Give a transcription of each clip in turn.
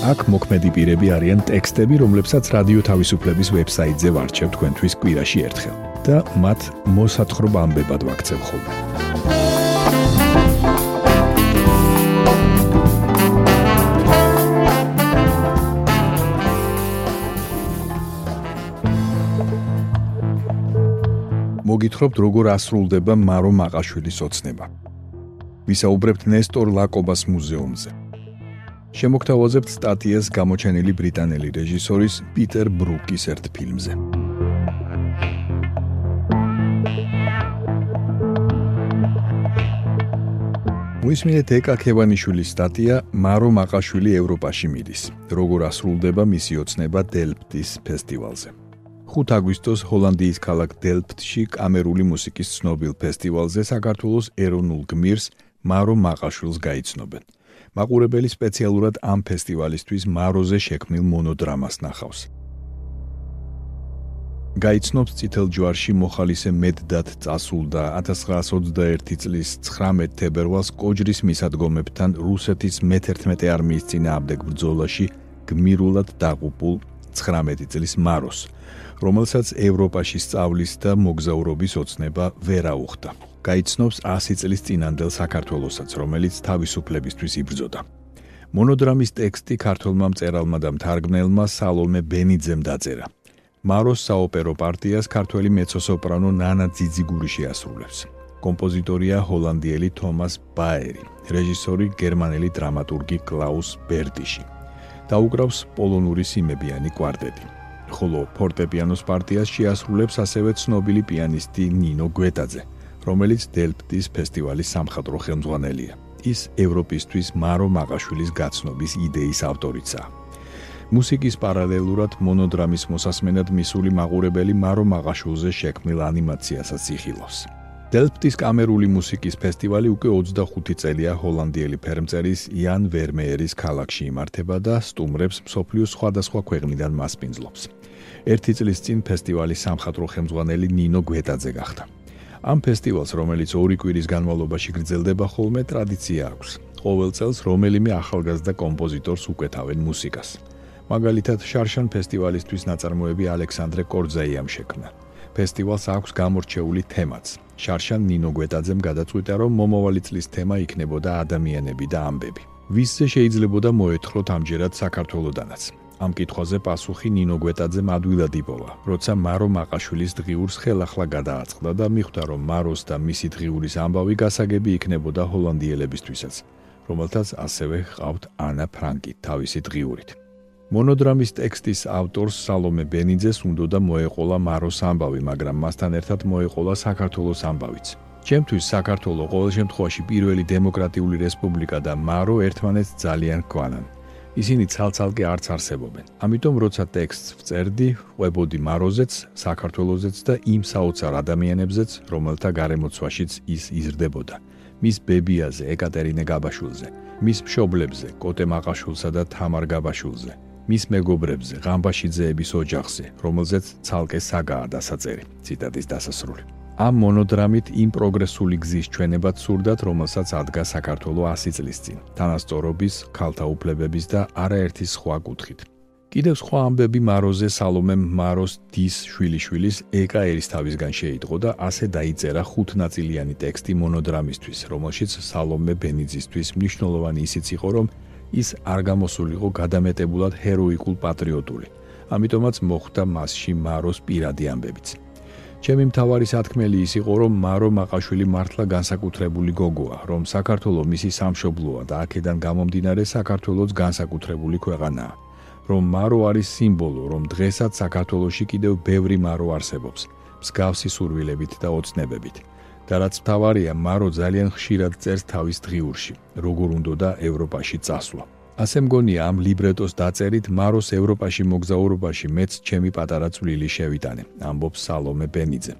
აქ მოქმედი პირები არიან ტექსტები, რომლებსაც რადიო თავისუფლების ვებსაიტზე ვარჩევ თქვენთვის კვირაში ერთხელ და მათ მოსათხრობ ამბებად ვაქცევ ხოლმე. მოგითხრობთ როგორ ასრულდება მარო მაყაშვილის ოცნება. ვისაუბრებთ ნესტორ ლაკობას მუზეუმზე. შემოგთავაზებთ სტატიას გამოჩენილი ბრიტანელი რეჟისორის პიტერ ბრუკის ერთ ფილმზე. მუსმინეთ ეკა ქევანიშვილის სტატია მარო მაყაშვილი ევროპაში მიდის. როგორ ასრულდება მისი ოცნება დელფტის ფესტივალზე. 5 აგვისტოს ჰოლანდიის ქალაქ დელფტში კამერული მუსიკის ცნობილ ფესტივალზე საქართველოს ეროვნულ გმირს მარო მაყაშვილს გაიცნობენ. მაყურებელი სპეციალურად ამ ფესტივალისთვის მაროზე შექმნილ მონოდრამას ნახავს. გაიცნობს წითელ ჯვარში მოხალისე მედდად წასულდა 1921 წლის 19 თებერვალს კოჯრის მისადგომებთან რუსეთის მე-11 არმიის წინააღმდეგ ბრძოლაში გმირულად დაღუპულ 2019 წლის მაროს, რომელსაც ევროპაში სწავლის და მოგზაურობის ოცნება ვერ აუხდა. გაიცნობს 100 წლის წინანდელ საქართველოსაც, რომელიც თავისუფლებისთვის იბრძოდა. მონოდრამის ტექსტი ქართველმა მწერალმა და მთარგმნელმა სალომე ბენიძემ დაწერა. მაროს საოპერო პარტიას ქართველი მეცოსოპრანო ნანა ძიძიგურიში ასრულებს. კომპოზიტორია ჰოლანდიელი თომას ბაერი, რეჟისორი გერმანელი დრამატურგი კლაუს ბერდიში. დაუკრავს პოლონური სიმებიანი კვარტეტი. ხოლო ფორტეპიანოს პარტიას შეასრულებს ასევე ცნობილი პიანისტი ნინო გვეტაძე. რომელიც დელფტის ფესტივალის სამხატვრო ხელმძღვანელია. ის ევროპისთვის მარო მაყაშვილის გაცნობის იდეის ავტორიცაა. მუსიკის პარალელურად მონოდრამის მოსასმენად მისული მაყურებელი მარო მაყაშვილზე შექმნილ ანიმაციასაც იხილავს. დელფტის კამერული მუსიკის ფესტივალი უკვე 25 წელია ჰოლანდიელი ფერმწერის იან ვერმეერის ქალაქში იმართება და სტუმრებს მსოფლიოს სხვადასხვა ქვეყნიდან მასპინძლობს. ერთი წლის წინ ფესტივალის სამხატვრო ხელმძღვანელი ნინო გვეტაძე გახდა. ამ ფესტივალს, რომელიც ორი კვირის განმავლობაში გრძელდება ხოლმე, ტრადიცია აქვს. ყოველ წელს რომელიმე ახალგაზრდა კომპოზიტორს უკეთავენ მუსიკას. მაგალითად, შარშან ფესტივალისთვის ნაწარმოები ალექსანდრე კორძაიამ შექმნა. ფესტივალს აქვს გამორჩეული თემაც. შარშან ნინო გვეტაძემ გადაწყვიტა, რომ მომავალი წლის თემა იქნებოდა ადამიანები და ამბები. ვისზე შეიძლებოდა მოეთხროთ ამჯერად საქართველოსდანაც. ამ კითხვაზე პასუხი ნინო გვეტაძემ ადვილად იპოვა, როცა მარო მაყაშვილის დღიურს ხელახლა გადააწყდა და მიხვდა, რომ მაროს და მისი დღიურის ამბავი გასაგები იქნებოდა ჰოლანდიელებისთვისაც, რომელთაც ასევე ყავთ ანა ფრანკი თავისი დღიურით. მონოდრამის ტექსტის ავტორს სალომე ბენიძეს უნდა მოეყოლა მაროს ამბავი, მაგრამ მასთან ერთად მოეყოლა საქართველოს ამბავიც. ჩემთვის საქართველოს ყოველ შემთხვევაში პირველი დემოკრატიული რესპუბლიკა და მარო ერთმანეთს ძალიან გვანან. ისინი ცალ-ცალკე არც არსებობენ. ამიტომ როცა ტექსტს ვწერდი, ყვებოდი მაროზეც, საქართველოსეც და იმ საოცარ ადამიანებზეც, რომელთა გარემოცვაშიც ის იზრდებოდა. მის ბებიაზე, ეკატერინე გაბაშულზე, მის მშობლებზე, კოტე მაყაშულსა და თამარ გაბაშულზე, მის მეგობრებზე, ღამბაშიძეების ოჯახზე, რომელზეც ცალკე საგაა დასაწერი. ციტატის დასასრული. ამ მონოდრამით იმ პროგრესული გზის ჩვენებად სურდათ, რომელსაც ადგა საქართველოს 100 წლის წინ, თანასწორობის, ქალთა უფლებების და არაერთი სხვა კუთხით. კიდევ სხვა ამბები მაროზე სალომე მაროს დის შვილიშვილის ეკა ერისთავისგან შეიტყო და ასე დაიწერა ხუთნაწილიანი ტექსტი მონოდრამისთვის, რომელშიც სალომე ბენიძისთვის მნიშვნელოვანი ისიც იყო, რომ ის არ გამოსულიყო გადამეტებულად ჰეროიკულ პატრიოტული. ამიტომაც მოხვდა მასში მაროს პირადი ამბებიც. ჩემი მთავარი სათქმელი ის იყო, რომ მარო მაყაშვილი მართლა განსაკუთრებული გოგოა, რომ საქართველოს მისი სამშობლოა და აქედან გამომდინარე საქართველოს განსაკუთრებული ქვეყანაა. რომ მარო არის სიმბოლო, რომ დღესაც საქართველოსში კიდევ ბევრი მარო არსებობს, მსგავსი სურვილებით და ოცნებებით. და რაც მთავარია, მარო ძალიან ხშირად წერს თავის დღიურში, როგორ უნდა და ევროპაში წასვლა. ასე მგონია ამ ლიბრეტოს დაწერით მაროს ევროპაში მოგზაურობაში მეც ჩემი პატარა წვლილი შევიტანე ამბობს სალომე ბენიძე.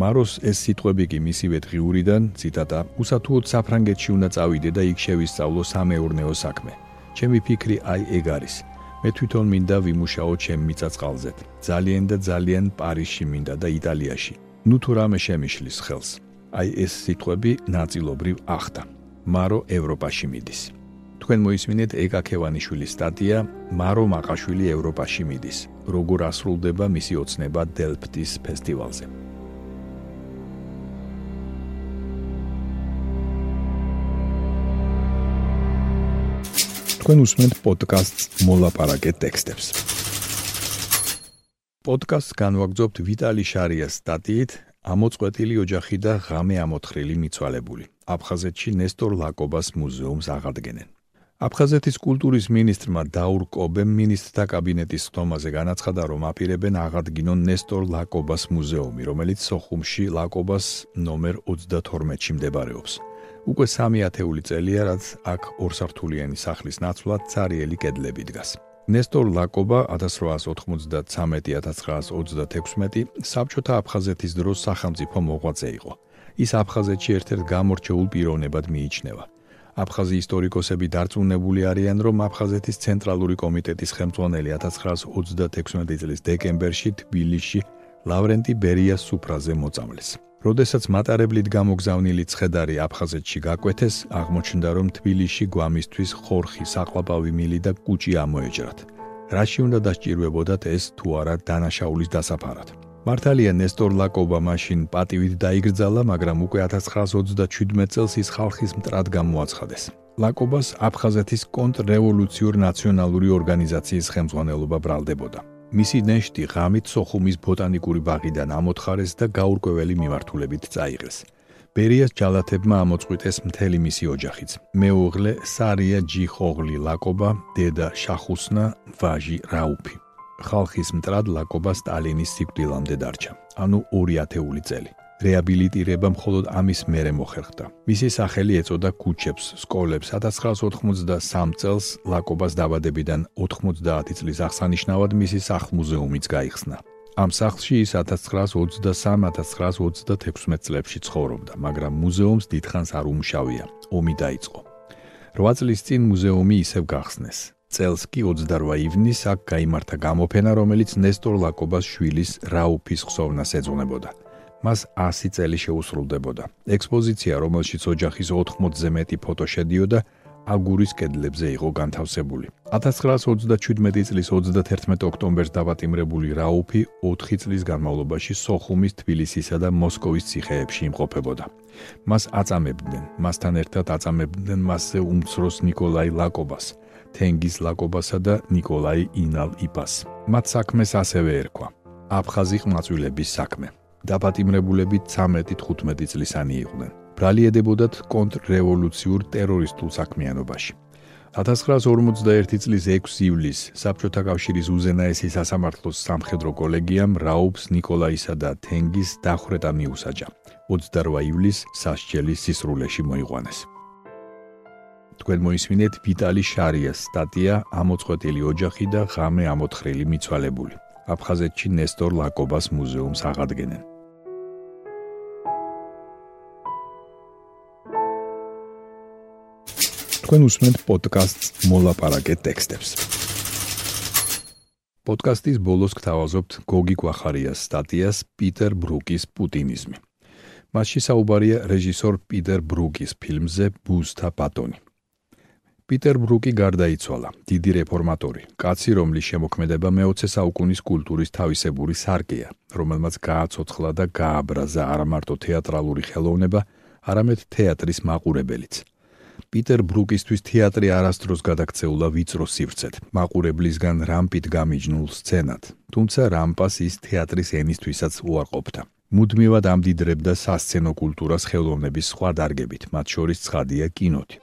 მაროს ეს სიტყვები კი მისივე დღიურიდან ციტატა უსათუოდ საფრანგეთში უნდა წავიდე და იქ შევისწავლო სამეურნეო საქმე. ჩემი ფიქრი აი ეგ არის. მე თვითონ მინდა ვიმუშაო ჩემ მიწაწყალზე ძალიან და ძალიან პარიზში მინდა და იტალიაში. ნუ თუ რამე შემიშლის ხელს აი ეს სიტყვები ნაწილობრივ ახდა. მარო ევროპაში მიდის. თქვენ მოისმინეთ ეკაკევანიშვილის სტატია მარო მაყაშვილი ევროპაში მიდის როგორ ასრულდება მისი ოცნება დელფტის ფესტივალზე. თქვენ უსმენთ პოდკასტს მოლაპარაკე ტექსტებს. პოდკასტს განვაგრძობთ ვიტალი შარიას სტატიით ამოწყვეტილი ოჯახი და ღამე ამოთხრილი მიცვალებული. აფხაზეთში ნესტორ ლაკობას მუზეუმს აღადგენენ. აფხაზეთის კულტურის ministrმა დაურ კობემ ministrთა კაბინეტის ხდომაზე განაცხადა, რომ აპირებენ აღადგინონ ნესტორ ლაკობას მუზეუმი, რომელიც სოხუმში ლაკობას ნომერ 32-ში მდებარეობს. უკვე 3 ათეული წელია, რაც აქ ორსართულიანი სახლის ნაცვლად цаრიელი კედლები დგას. ნესტორ ლაკობა 1893-1936 საბჭოთა აფხაზეთის დროს სახელმწიფო მოღვაწე იყო. ის აფხაზეთში ერთ-ერთ გამორჩეულ პიროვნებად მიიჩნევა. აფხაზი ისტორიკოსები დარწმუნებული არიან, რომ აფხაზეთის ცენტრალური კომიტეტის ხელმძღვანელი 1936 წლის დეკემბერში თბილისში ლავრენტი ბერიას სუფრაზე მოწამლეს. როდესაც მატარებლით გამოგზავნილი ცხედარი აფხაზეთში გაკვეთეს, აღმოჩნდა, რომ თბილისში გვამისთვის ხორხი, საყლაპავი მილი და კუჭი ამოეჭრათ. რაში უნდა დასჭირვებოდათ ეს თუ არა დანაშაულის დასაფარად? მართალია ნესტორ ლაკობა მაშინ პატივით დაიგრძალა, მაგრამ უკვე 1927 წელს ის ხალხის მტრად გამოაცხადეს. ლაკობას აფხაზეთის კონტრრევოლუციურ ნაციონალური ორგანიზაციის ხელმძღვანელობა ბრალდებოდა. მისი ნეშტი ღამით სოხუმის ბოტანიკური ბაღიდან ამოთხარეს და გაურკვეველი მიმართულებით წაიღეს. ბერიას ჯალათებმა ამოწყვიტეს მთელი მისი ოჯახიც. მეუღლე სარია ჯიხოღლი ლაკობა, დედა შახუსნა, ვაჟი რაუფი. ხალხის მტრად ლაკობა სტალინის სიკვდილამდე დარჩა. ანუ 2 ათეული წელი. რეაბილიტირება მხოლოდ ამის მერე მოხერხდა. მისი სახელი ეწოდა ქუჩებს, სკოლებს. 1983 წელს ლაკობას დაბადებიდან 90 წლის აღსანიშნავად მისი სახლ-მუზეუმიც გაიხსნა. ამ სახლში ის 1923-1926 წლებში ცხოვრობდა, მაგრამ მუზეუმს დიდხანს არ უმშავია. ომი დაიწყო. 8 წლის წინ მუზეუმი ისევ გახსნეს. წელს კი 28 ივნისს აქ გამართა გამოფენა, რომელიც ნესტორ ლაკობას შვილის რაუფის ხსოვნას ეძღვნებოდა. მას 100 წელი შეუსრულდებოდა. ექსპოზიცია, რომელშიც ოჯახის 80-ზე მეტი ფოტო შედიოდა, აგურის კედლებზე იყო განთავსებული. 1937 წლის 31 ოქტომბერს დაბატიმრებული რაუფი 4 წლის განმავლობაში სოხუმის, თბილისისა და მოსკოვის ციხეებში იმყოფებოდა. მას აწამებდნენ, მასთან ერთად აწამებდნენ მასზე უმცროს ნიკოლაი ლაკობას, თენგიზ ლაკობასა და ნიკოლაი ინალ იპას. მათ საქმეს ასევე ერქვა: აფხაზი ყმაწვილების საქმე. დაპატიმრებულები 13-15 წლისანი იყვნენ. ბრალიედებოდათ კონტრრევოლუციურ ტერორისტულ საქმიანობაში. 1941 წლის 6 ივლისს საბჭოთა კავშირის უზენაესი სასამართლოს სამხედრო კოლეგიამ რაუბს ნიკოლაისა და თენგის დახვრეტა მიუსაჯა. 28 ივლისს სასჯელი სისრულეში მოიყვანეს. თქვენ მოისმინეთ ვიტალი შარიას სტატია ამოწყვეტილი ოჯახი და ღამე ამოთხრილი მიცვალებული. აფხაზეთში ნესტორ ლაკობას მუზეუმს აღადგენენ. თქვენ უსმენთ პოდკასტს მოლაპარაკე ტექსტებს. პოდკასტის ბოლოს გთავაზობთ გოგი კვახარიას სტატიას პიტერ ბრუკის პუტინიზმი. მასში საუბარია რეჟისორ პიტერ ბრუკის ფილმზე ბუსთა ბატონი. პიტერ ბრუკი გარდაიცვალა, დიდი რეფორმატორი, კაცი, რომლის შემოქმედება მე-20 საუკუნის კულტურის თავისებური სარკეა, რომელმაც გააცოცხლა და გააბრაზა არა მარტო თეატრალური ხელოვნება, არამედ თეატრის მაყურებელიც. პიტერ ბრუკისთვის თეატრი არასდროს გადაქცეულა ვიწრო სივრცეთ, მაყურებლისგან რამპით გამიჯნულ სცენად. თუმცა რამპას ის თეატრის ენისთვისაც უარყოფდა. მუდმივად ამდიდრებდა სასცენო კულტურას ხელოვნების სხვა დარგებით, მათ შორის ცხადია კინოთი.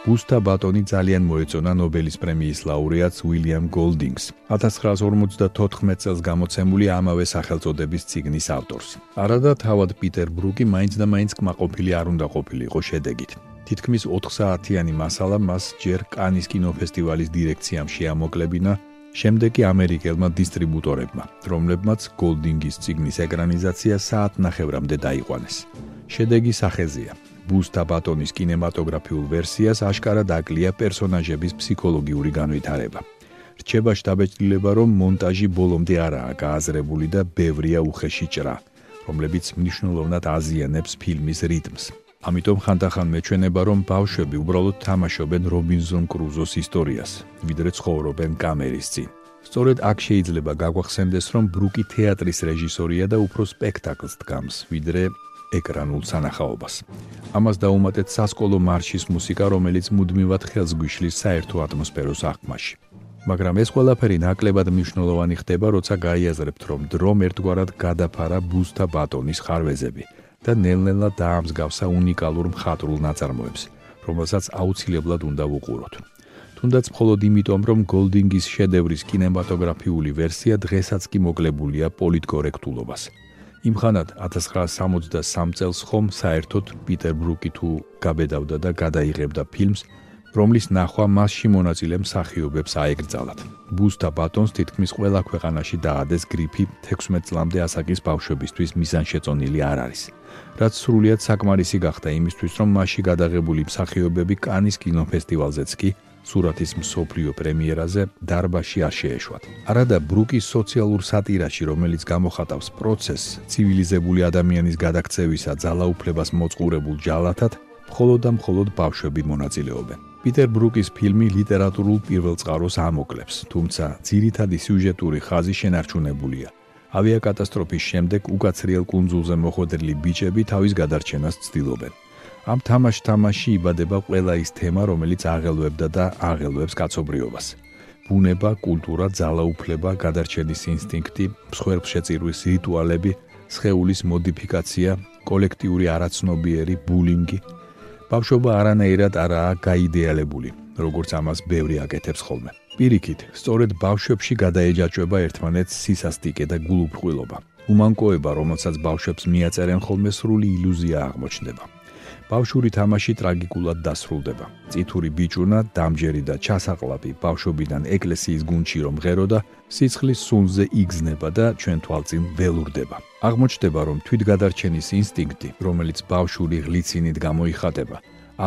ბუსთა ბატონი ძალიან მოეწონა ნობელის პრემიის ლაურეატს უილიამ გოლდინგს 1954 წელს გამოცემული ამავე სახელწოდების ციგნის ავტორს. არადა თავად პიტერ ბრუკი მაინც და მაინც კმაყოფილი არ უნდა ყოფილიყო შედეგით. თითქმის 4 საათიანი მასალა მას ჯერ კანის კინოფესტივალის დირექციამ შეამოკლებინა, შემდეგ კი ამერიკელმა დისტრიბუტორებმა, რომლებმაც გოლდინგის ციგნის ეკრანიზაცია საათნახევრამდე დაიყვანეს. შედეგი სახეზია. ბუსტა ბატონის კინემატოგრაფიულ ვერსიას აშკარად აკლია პერსონაჟების ფსიქოლოგიური განვითარება. რჩება შტაბეჭდილება, რომ მონტაჟი ბოლომდე არაა გააზრებული და ბევრია უხეში ჭრა, რომლებიც მნიშვნელოვნად აზიანებს ფილმის რიტმს. ამიტომ ხანდახან მეჩვენება, რომ ბავშვები უბრალოდ თამაშობენ რობინზონ კრუზოს ისტორიას, ვიდრე ცხოვრობენ კამერის წინ. სწორედ აქ შეიძლება გაგვახსენდეს, რომ ბრუკი თეატრის რეჟისორია და უფრო სპექტაკლს დგამს, ვიდრე ეკრანულ სანახაობას. ამას დაუმატეთ სასკოლო მარშის მუსიკა, რომელიც მუდმივად ხელს გვიშლის საერთო ატმოსფეროს აღქმაში. მაგრამ ეს ყველაფერი ნაკლებად მნიშვნელოვანი ხდება, როცა გაიაზრებთ, რომ დრომ ერთგვარად გადაფარა ბუსთა ბატონის ხარვეზები და ნელ-ნელა დაამსგავსა უნიკალურ მხატვრულ ნაწარმოებს, რომელსაც აუცილებლად უნდა ვუყუროთ. თუნდაც მხოლოდ იმიტომ, რომ გოლდინგის შედევრის კინემატოგრაფიული ვერსია დღესაც კი მოკლებულია პოლიტკორექტულობას. იმხანად 1963 წელს ხომ საერთოდ პიტერ ბრუკი თუ გაბედავდა და გადაიღებდა ფილმს რომლის ნახვა მასში მონაწილე მსახიობებს აეკრძალათ. ბუსტა ბატონს თითქმის ყველა ქვეყანაში დაადეს გრიფი 16 წლამდე ასაკის ბავშვებისთვის მიზანშეწონილი არ არის. რაც სრულიად საკმარისი გახდა იმისთვის, რომ მასში გადაღებული მსახიობები კანის კინოფესტივალზეც კი სურათის მსოფლიო პრემიერაზე დარბაში არ შეეშვათ. არადა ბრუკის სოციალურ სატირაში, რომელიც გამოხატავს პროცესს ცივილიზებული ადამიანის გადაქცევისა ძალაუფლებას მოწყურებულ ჯალათად, მხოლოდ და მხოლოდ ბავშვები მონაწილეობენ. პიტერ ბრუკის ფილმი ლიტერატურულ პირველწყაროს ამოკლებს, თუმცა ძირითადი სიუჟეტური ხაზი შენარჩუნებულია. ავიაკატასტროფის შემდეგ უკაცრიელ კუნძულზე მოხვედრილი ბიჭები თავის გადარჩენას ცდილობენ. ამ თამაშ-თამაში იბადება ყველა ის თემა, რომელიც აღელვებდა და აღელვებს კაცობრიობას. ბუნება, კულტურა, ძალაუფლება, გადარჩენის ინსტინქტი, მსხვერპლშეწირვის რიტუალები, სხეულის მოდიფიკაცია, კოლექტიური არაცნობიერი, ბულინგი, ბავშვობა არანაირად არაა გაიდეალებული, როგორც ამას ბევრი აკეთებს ხოლმე. პირიქით, სწორედ ბავშვებში გადაეჯაჭვება ერთმანეთს სისასტიკე და გულუფრყვილობა. უმანკოება, რომელსაც ბავშვებს მიაწერენ ხოლმე სრული ილუზია აღმოჩნდება. ბავშვური თამაში ტრაგიკულად დასრულდება. წითური ბიჭუნა, დამჯერი და ჩასაყლაპი ბავშვობიდან ეკლესიის გუნჩი რომ ღეროდა, სიცხლის სუნზე იგზნება და ჩვენ თვალწინ ველურდება. აღმოჩნდება, რომ თვითგადარჩენის ინსტინქტი, რომელიც ბავშვური ღლიცინით გამოიხატება,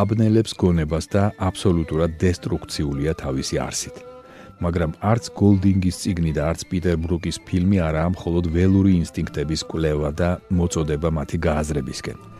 აბნელებს გონებას და აბსოლუტურად დესტრუქციულია თავისი არსით. მაგრამ არც გოლდინგის ციგნი და არც პიტერ ბრუკის ფილმი არაა მხოლოდ ველური ინსტინქტების კვლევა და მოწოდება მათი გააზრებისკენ.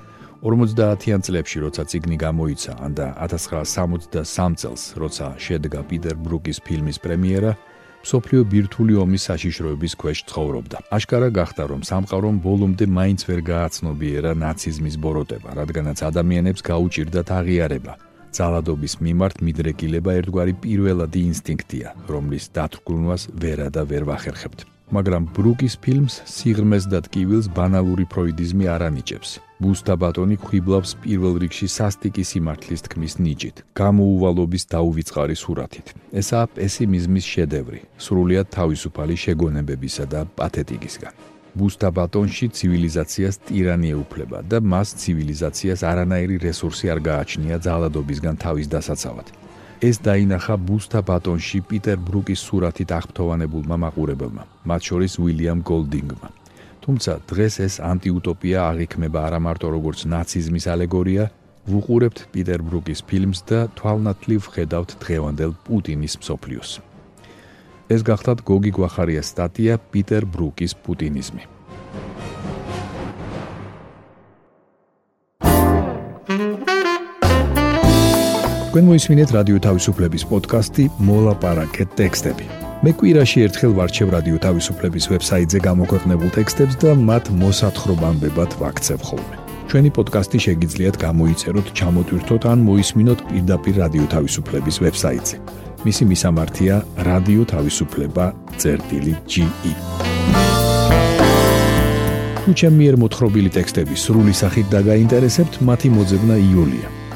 50-იან წლებში, როცა ციგნი გამოიცა, ან და 1963 წელს, როცა შედგა პიტერ ბრუკის ფილმის პრემიერა, სოფლიო ბირთული ომის საშიშროების ქვეშ ცხოვრობდა. აშკარა გახდა, რომ სამყარომ ბოლომდე მაინც ვერ გააცნობიერა ნაციზმის ბოროტება, რადგანაც ადამიანებს გაუჭirdათ აღიარება. ძალადობის მიმართ მიდრეკილება ერთგვარი პირველადი ინსტინქტია, რომლის დათრგუნვას ვერა და ვერ ვახერხებთ. მაგრამ ბრუკის ფილმს სიღრმეს და ტკივილს ბანალური ფროიდიზმი არ ანიჭებს. ბუსტა ბატონი ხვიბლავს პირველ რიგში სასტიკის სიმართლის თქმის ნიჭით, გამოუვალობის დაუვიწყარი სურათით. ესაა პესიმიზმის შედევრი, სრულიად თავისუფალი შეგონებებისა და პათეტიკისგან. ბუსტა ბატონში ცივილიზაციას ტირანი ეუფლება და მას ცივილიზაციას არანაირი რესურსი არ გააჩნია ძალადობისგან თავის დასაცავად. ეს დაინახა ბუსტა ბატონში პიტერ ბრუკის სურათით აღფრთოვანებულმა მაყურებელმა, მათ შორის უილიამ გოლდინგმა. თუმცა დღეს ეს ანტიუტოპია აღიქმება არა მარტო როგორც ნაციზმის ალეგორია, ვუყურებთ პიტერ ბრუკის ფილმს და თვალნათლივ ხედავთ დღევანდელ პუტინის მსოფლიოს. ეს გახლავთ გოგი გვახარიას სტატია პიტერ ბრუკის პუტინიზმი. თქვენ მოისმინეთ რადიო თავისუფლების პოდკასტი მოლაპარაკეთ ტექსტები. მე კვირაში ერთხელ ვარჩევ რადიო თავისუფლების ვებსაიტზე გამოქვეყნებულ ტექსტებს და მათ მოსათხრობამდე ვაქცევ ხოლმე. ჩვენი პოდკასტი შეგიძლიათ გამოიწეროთ, ჩამოტვირთოთ ან მოისმინოთ პირდაპირ რადიო თავისუფლების ვებსაიტზე. მისი მისამართია რადიო თავისუფლება.ge. თუ ჩემი მიერ მოთხრობილი ტექსტები სრული სახით დაგაინტერესებთ, მათი მოძებნა იულია.